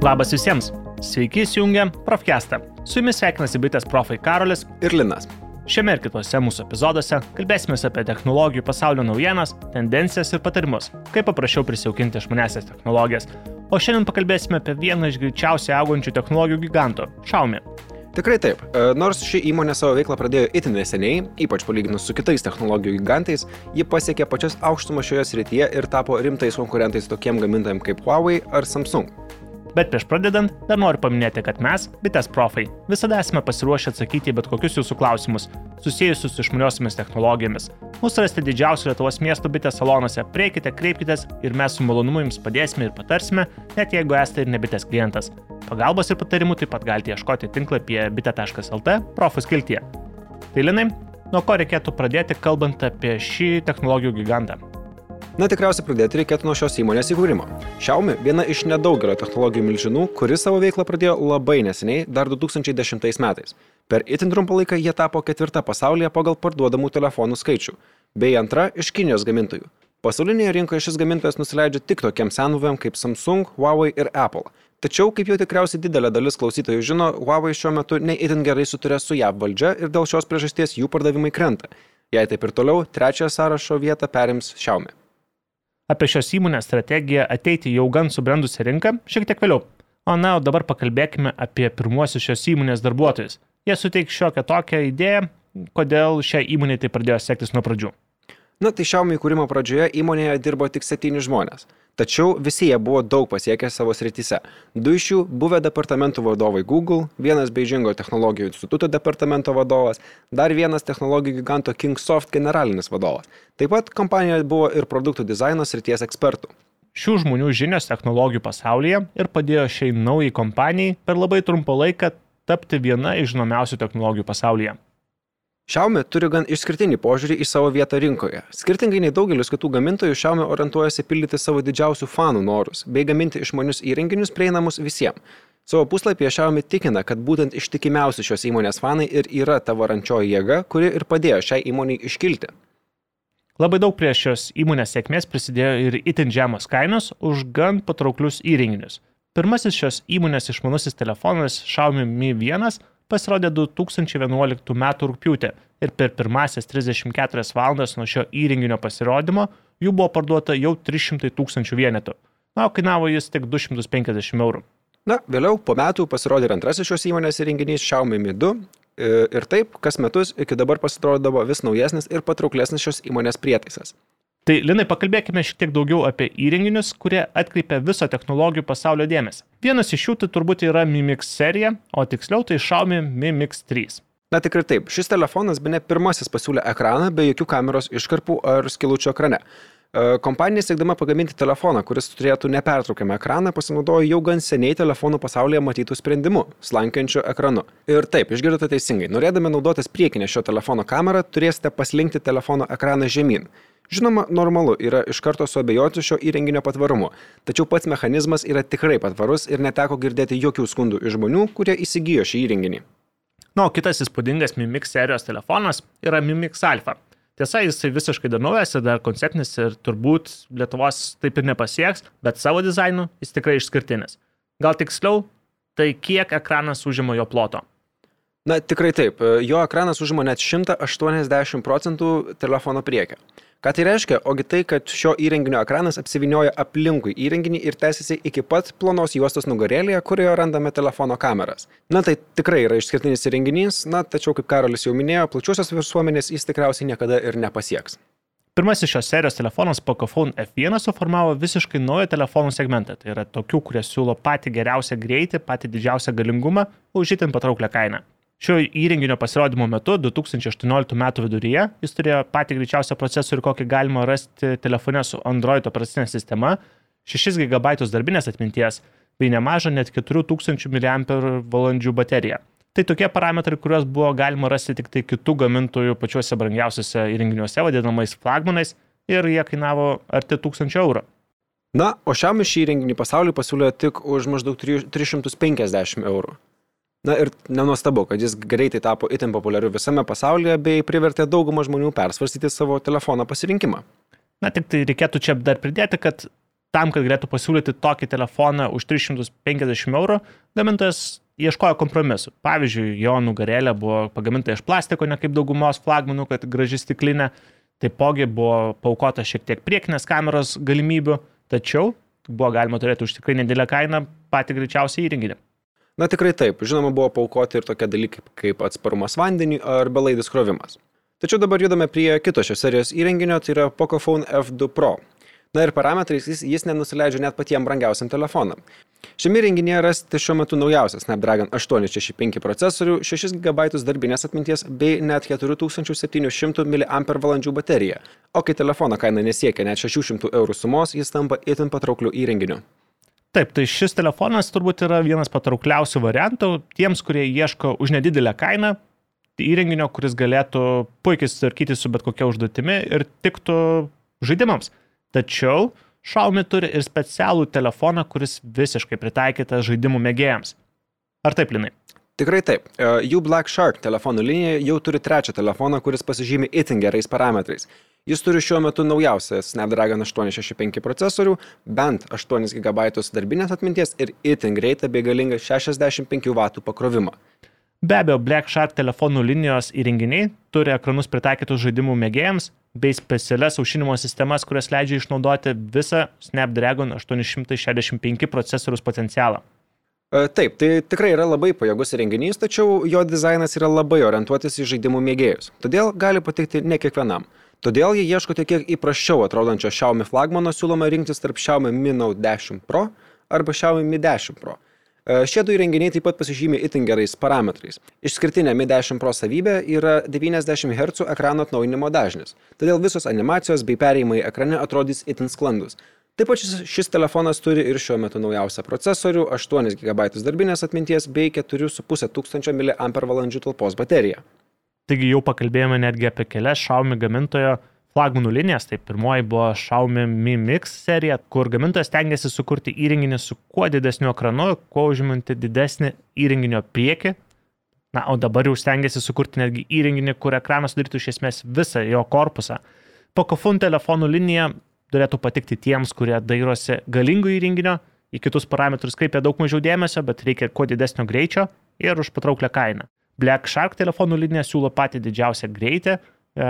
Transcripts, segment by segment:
Labas visiems. Sveiki įsijungę Profcastą. Su jumis sveikinasi bitės profai Karolis ir Linas. Šiame ir kitose mūsų epizoduose kalbėsime apie technologijų pasaulio naujienas, tendencijas ir patarimus, kaip paprasčiau prisijaukinti išmanesias technologijas. O šiandien pakalbėsime apie vieną iš greičiausiai augančių technologijų gigantų - Xiaomi. Tikrai taip. E, nors ši įmonė savo veiklą pradėjo itin neseniai, ypač palyginus su kitais technologijų gigantais, ji pasiekė pačias aukštumas šioje srityje ir tapo rimtais konkurentais tokiem gamintojams kaip Huawei ar Samsung. Bet prieš pradedant, dar noriu paminėti, kad mes, bitės profai, visada esame pasiruošę atsakyti į bet kokius jūsų klausimus susijusius su išmaniosiomis technologijomis. Mūsų rasite didžiausių Lietuvos miestų bitės salonuose, prieikite, kreipkitės ir mes su malonumu jums padėsime ir patarsime, net jeigu esate ir ne bitės klientas. Pagalbos ir patarimų taip pat galite ieškoti tinklapyje bite.lt profus kiltyje. Tai linai, nuo ko reikėtų pradėti kalbant apie šį technologijų gigantą? Na tikriausiai pradėti reikėtų nuo šios įmonės įkūrimo. Xiaomi viena iš nedaugelio technologijų milžinų, kuri savo veiklą pradėjo labai neseniai, dar 2010 metais. Per itin trumpą laiką jie tapo ketvirta pasaulyje pagal parduodamų telefonų skaičių, bei antra iš Kinijos gamintojų. Pasaulinėje rinkoje šis gamintojas nusileidžia tik tokiem senuvėm kaip Samsung, Huawei ir Apple. Tačiau, kaip jau tikriausiai didelė dalis klausytojų žino, Huawei šiuo metu neįtin gerai suturė su JAV valdžia ir dėl šios priežasties jų pardavimai krenta. Jei taip ir toliau, trečiąją sąrašo vietą perims Xiaomi. Apie šios įmonės strategiją ateiti jau gan subrendusią rinką šiek tiek vėliau. O na, o dabar pakalbėkime apie pirmuosius šios įmonės darbuotojus. Jie suteiks šiokią tokią idėją, kodėl šią įmonę tai pradėjo sektis nuo pradžių. Na, tai Xiaomi įkūrimo pradžioje įmonėje dirbo tik septyni žmonės. Tačiau visi jie buvo daug pasiekę savo srityse. Du iš jų buvę departamentų vadovai Google, vienas Beijingo technologijų instituto departamento vadovas, dar vienas technologijų giganto Kingsoft generalinis vadovas. Taip pat kompanijoje buvo ir produktų dizaino srities ekspertų. Šių žmonių žinios technologijų pasaulyje ir padėjo šiai naujai kompanijai per labai trumpą laiką tapti viena iš žinomiausių technologijų pasaulyje. Xiaomi turi gan išskirtinį požiūrį į savo vietą rinkoje. Skirtingai nei daugelis kitų gamintojų, Xiaomi orientuojasi pildyti savo didžiausių fanų norus bei gaminti išmanius įrenginius prieinamus visiems. Savo puslapyje Xiaomi tikina, kad būtent ištikimiausi šios įmonės fanai ir yra ta varančioji jėga, kuri ir padėjo šiai įmoniai iškilti. Labai daug prie šios įmonės sėkmės prisidėjo ir itin žemos kainos už gan patrauklius įrenginius. Pirmasis šios įmonės išmanusis telefonas Xiaomi Mi 1 pasirodė 2011 m. rūpiutį ir per pirmasias 34 valandas nuo šio įrenginio pasirodymo jų buvo parduota jau 300 tūkstančių vienetų. Na, o kainavo jis tik 250 eurų. Na, vėliau po metų pasirodė ir antrasis šios įmonės įrenginys Xiaomi Mi 2 e, ir taip, kas metus iki dabar pasirodavo vis naujesnis ir patrauklesnis šios įmonės prietaisas. Tai Linai, pakalbėkime šiek tiek daugiau apie įrenginius, kurie atkreipia viso technologijų pasaulio dėmesį. Vienas iš jų tai turbūt yra Mi Mix serija, o tiksliau tai Xiaomi Mi Mix 3. Na tikrai taip, šis telefonas be ne pirmasis pasiūlė ekraną be jokių kameros iškarpų ar skilučių ekrane. E, kompanija siekdama pagaminti telefoną, kuris turėtų nepertraukiamą ekraną, pasinaudojo jau gan seniai telefonų pasaulyje matytų sprendimu - slankiančiu ekranu. Ir taip, išgirdote teisingai, norėdami naudotis priekinę šio telefono kamerą, turėsite paslinkti telefono ekraną žemyn. Žinoma, normalu yra iš karto suabejoti šio įrenginio patvarumu, tačiau pats mechanizmas yra tikrai patvarus ir neteko girdėti jokių skundų iš žmonių, kurie įsigijo šį įrenginį. Na, o kitas įspūdingas Mimix serijos telefonas yra Mimix Alpha. Tiesa, jisai visiškai dar naujas ir dar konceptinis ir turbūt Lietuvos taip ir nepasieks, bet savo dizainu jis tikrai išskirtinis. Gal tiksliau, tai kiek ekranas užima jo ploto. Na, tikrai taip. Jo ekranas užima net 180 procentų telefono priekio. Ką tai reiškia? Ogi tai, kad šio įrenginio ekranas apsivinioja aplinkui įrenginį ir tęsiasi iki pat plonos juostos nugarėlėje, kurioje randame telefono kameras. Na tai tikrai yra išskirtinis įrenginys, na tačiau kaip Karolis jau minėjo, plačiosios visuomenės jis tikriausiai niekada ir nepasieks. Pirmasis šios serijos telefonas Pocophone F1 suformavo visiškai naują telefonų segmentą. Tai yra tokių, kurie siūlo patį geriausią greitį, patį didžiausią galingumą už itin patrauklę kainą. Šio įrenginio pasirodymo metu 2018 m. viduryje jis turėjo patį greičiausią procesorių, kokį galima rasti telefone su Android operacinė sistema, 6 GB darbinės atminties bei nemažą net 4000 mAh bateriją. Tai tokie parametrai, kuriuos buvo galima rasti tik tai kitų gamintojų pačiuose brangiausiuose įrenginiuose, vadinamais flagmanais, ir jie kainavo arti 1000 eurų. Na, o šiam šį įrenginį pasauliu pasiūlė tik už maždaug 350 eurų. Na ir nenuostabu, kad jis greitai tapo itin populiariu visame pasaulyje bei privertė daugumą žmonių persvarstyti savo telefono pasirinkimą. Na tik tai reikėtų čia dar pridėti, kad tam, kad galėtų pasiūlyti tokį telefoną už 350 eurų, gamintojas ieškojo kompromisų. Pavyzdžiui, jo nugarėlė buvo pagaminta iš plastiko, ne kaip daugumos flagmanų, kad graži stiklinė. Taipogi buvo paukota šiek tiek priekinės kameros galimybių, tačiau buvo galima turėti už tikrai nedidelę kainą patį greičiausią įrenginį. Na tikrai taip, žinoma, buvo paukoti ir tokie dalykai kaip atsparumas vandeniui ar belaidis krovimas. Tačiau dabar judame prie kito šios serijos įrenginio, tai yra Pocophone F2 Pro. Na ir parametrais jis, jis nenusileidžia net patiems brangiausiam telefonam. Šiame renginyje rasite šiuo metu naujausią Snapdragon 865 procesorių, 6 GB darbinės atminties bei net 4700 mAh bateriją. O kai telefono kaina nesiekia net 600 eurų sumos, jis tampa itin patraukliu įrenginiu. Taip, tai šis telefonas turbūt yra vienas patraukliausių variantų tiems, kurie ieško už nedidelę kainą įrenginio, kuris galėtų puikiai sutvarkyti su bet kokia užduotimi ir tiktų žaidimams. Tačiau Xiaomi turi ir specialų telefoną, kuris visiškai pritaikytas žaidimų mėgėjams. Ar taip, Linai? Tikrai taip. Jų Black Shark telefonų linija jau turi trečią telefoną, kuris pasižymi itin gerais parametrais. Jis turi šiuo metu naujausią Snapdragon 865 procesorių, bent 8 GB darbinės atminties ir itin greitą bei galingą 65 W pakrovimą. Be abejo, Black Shark telefonų linijos įrenginiai turi ekranus pritaikytus žaidimų mėgėjams bei specialias aušinimo sistemas, kurios leidžia išnaudoti visą Snapdragon 865 procesorius potencialą. E, taip, tai tikrai yra labai pajėgus įrenginys, tačiau jo dizainas yra labai orientuotis į žaidimų mėgėjus, todėl gali patikti ne kiekvienam. Todėl jei ieškote kiek įprasčiau atrodančio Xiaomi flagmano, siūloma rinktis tarp Xiaomi Mi Note 10 Pro arba Xiaomi Mi 10 Pro. E, šie du įrenginiai taip pat pasižymė itin gerais parametrais. Išskirtinė Mi 10 Pro savybė yra 90 Hz ekrano atnaujinimo dažnis, todėl visos animacijos bei perėjimai ekrane atrodys itin sklandus. Taip pat šis, šis telefonas turi ir šiuo metu naujausią procesorių, 8 GB darbinės atminties bei 4,5 tūkstančio mAh talpos bateriją. Taigi jau pakalbėjome netgi apie kelias Xiaomi gamintojo flagmanų linijas. Tai pirmoji buvo Xiaomi Mi Mix serija, kur gamintojas tengiasi sukurti įrenginį su kuo didesniu ekranu, kuo užimanti didesnį įrenginio priekį. Na, o dabar jau stengiasi sukurti netgi įrenginį, kur ekranas sudarytų iš esmės visą jo korpusą. Pocophone telefonų linija turėtų patikti tiems, kurie dairosi galingų įrenginio, į kitus parametrus kreipia daug mažiau dėmesio, bet reikia kuo didesnio greičio ir už patrauklę kainą. Black Shark telefonų linija siūlo patį didžiausią greitį, E,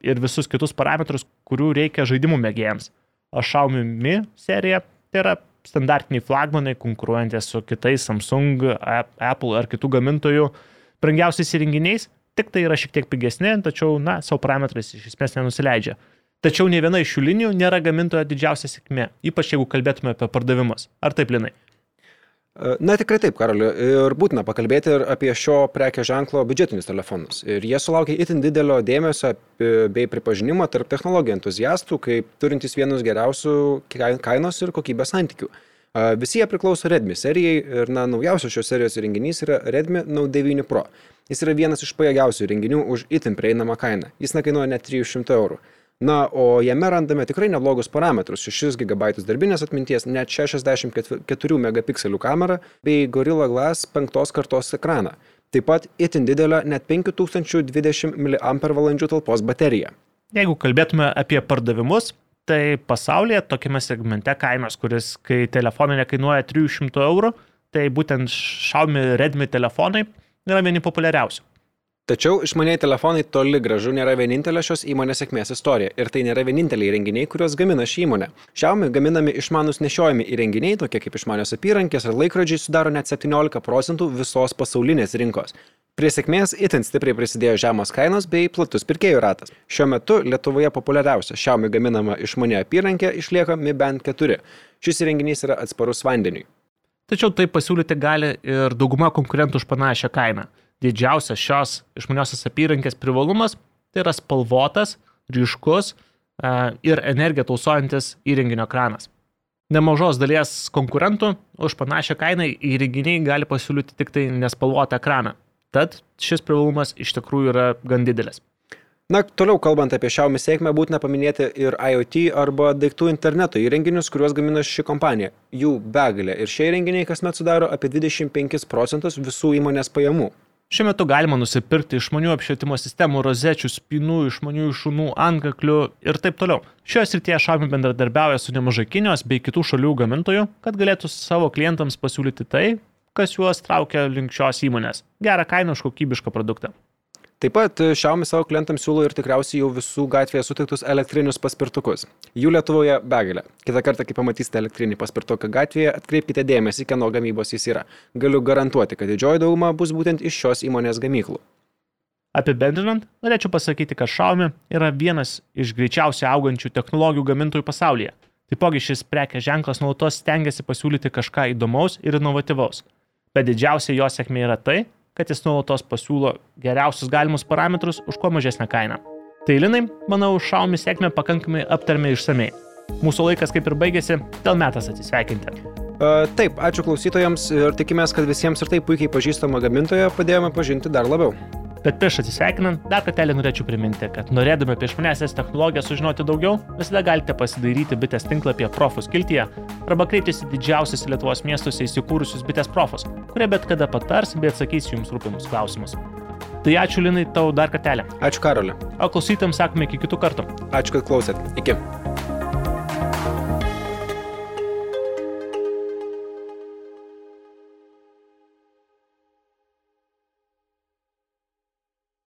ir visus kitus parametrus, kurių reikia žaidimų mėgėjams. Xiaomi Mi serija tai yra standartiniai flagmanai, konkuruojantis su kitais Samsung, Apple ar kitų gamintojų brangiausiais įrenginiais, tik tai yra šiek tiek pigesni, tačiau, na, savo parametrais iš esmės nenusileidžia. Tačiau ne viena iš šių linijų nėra gamintojo didžiausia sėkmė, ypač jeigu kalbėtume apie pardavimus. Ar taip, Linai? Na tikrai taip, Karoliu. Ir būtina pakalbėti ir apie šio prekio ženklo biudžetinius telefonus. Ir jie sulaukia itin didelio dėmesio bei pripažinimo tarp technologijų entuziastų, kaip turintys vienus geriausių kainos ir kokybės santykių. Visi jie priklauso Redmi serijai ir na, naujausios šios serijos įrenginys yra Redmi Note 9 Pro. Jis yra vienas iš pajėgiausių įrenginių už itin prieinamą kainą. Jis nekainuoja net 300 eurų. Na, o jame randame tikrai neblogus parametrus - 6 GB darbinės atminties, net 64 megapikselių kamera bei Gorilla Glass 5 kartos ekraną. Taip pat itin didelę net 5020 mAh talpos bateriją. Jeigu kalbėtume apie pardavimus, tai pasaulyje tokiame segmente kainos, kuris, kai telefonai nekainuoja 300 eurų, tai būtent Xiaomi Redmi telefonai yra vieni populiariausių. Tačiau išmaniai telefonai toli gražu nėra vienintelė šios įmonės sėkmės istorija ir tai nėra vieninteliai įrenginiai, kuriuos gamina ši įmonė. Xiaomi gaminami išmanus nešiojami įrenginiai, tokie kaip išmanios apyrankės ar laikrodžiai, sudaro net 17 procentų visos pasaulinės rinkos. Prie sėkmės itin stipriai prisidėjo žemos kainos bei platus pirkėjų ratas. Šiuo metu Lietuvoje populiariausia Xiaomi gaminama išmanė apyrankė išlieka Mi Band 4. Šis įrenginys yra atsparus vandeniui. Tačiau tai pasiūlyti gali ir dauguma konkurentų už panašią kainą didžiausias šios išmaniosios apyrankės privalumas tai yra spalvotas, ryškus e, ir energiją tausojantis įrenginio ekranas. Nemažos dalies konkurentų už panašią kainą įrenginiai gali pasiūlyti tik tai nespalvotą ekraną. Tad šis privalumas iš tikrųjų yra gan didelis. Na, toliau kalbant apie Xiaomi sėkmę, būtina paminėti ir IoT arba daiktų interneto įrenginius, kuriuos gamina ši kompanija. Jų begalė ir šie įrenginiai kasmet sudaro apie 25 procentus visų įmonės pajamų. Šiuo metu galima nusipirkti išmanių apšvietimo sistemų, rozečių, spinų, išmanių šunų, antkaklių ir taip toliau. Šioje srityje Xiaomi bendradarbiauja su nemažai Kinijos bei kitų šalių gamintojų, kad galėtų savo klientams pasiūlyti tai, kas juos traukia link šios įmonės - gerą kainą už kokybišką produktą. Taip pat e, Xiaomi savo klientams siūlo ir tikriausiai jau visų gatvėje sutiktus elektrinius paspirtukus. Jų Lietuvoje begalė. Kitą kartą, kai pamatysite elektrinį paspirtuką gatvėje, atkreipkite dėmesį, kieno gamybos jis yra. Galiu garantuoti, kad didžioji dauguma bus būtent iš šios įmonės gamyklų. Apibendrinant, norėčiau pasakyti, kad Xiaomi yra vienas iš greičiausiai augančių technologijų gamintojų pasaulyje. Taipogi šis prekės ženklas nuolatos stengiasi pasiūlyti kažką įdomaus ir inovatyvaus. Bet didžiausia jo sėkmė yra tai, kad jis nuolatos pasiūlo geriausius galimus parametrus už kuo mažesnę kainą. Tai linai, manau, Xiaomi sėkmę pakankamai aptarėme išsamei. Mūsų laikas kaip ir baigėsi, dėl metas atsisveikinti. Uh, taip, ačiū klausytojams ir tikimės, kad visiems ir taip puikiai pažįstamą gamintoją padėjome pažinti dar labiau. Bet prieš atsisveikinant, dar kartelį norėčiau priminti, kad norėdami apie išmanesias technologijas sužinoti daugiau, visada galite pasidairyti bitės tinklapyje Profus kiltyje arba kreiptis į didžiausius Lietuvos miestuose įsikūrusius bitės profus, kurie bet kada patars bei atsakys jums rūpimus klausimus. Tai ačiū Linai tau dar kartelį. Ačiū Karoliu. O klausytams sakome iki kitų kartų. Ačiū, kad klausėt. Iki.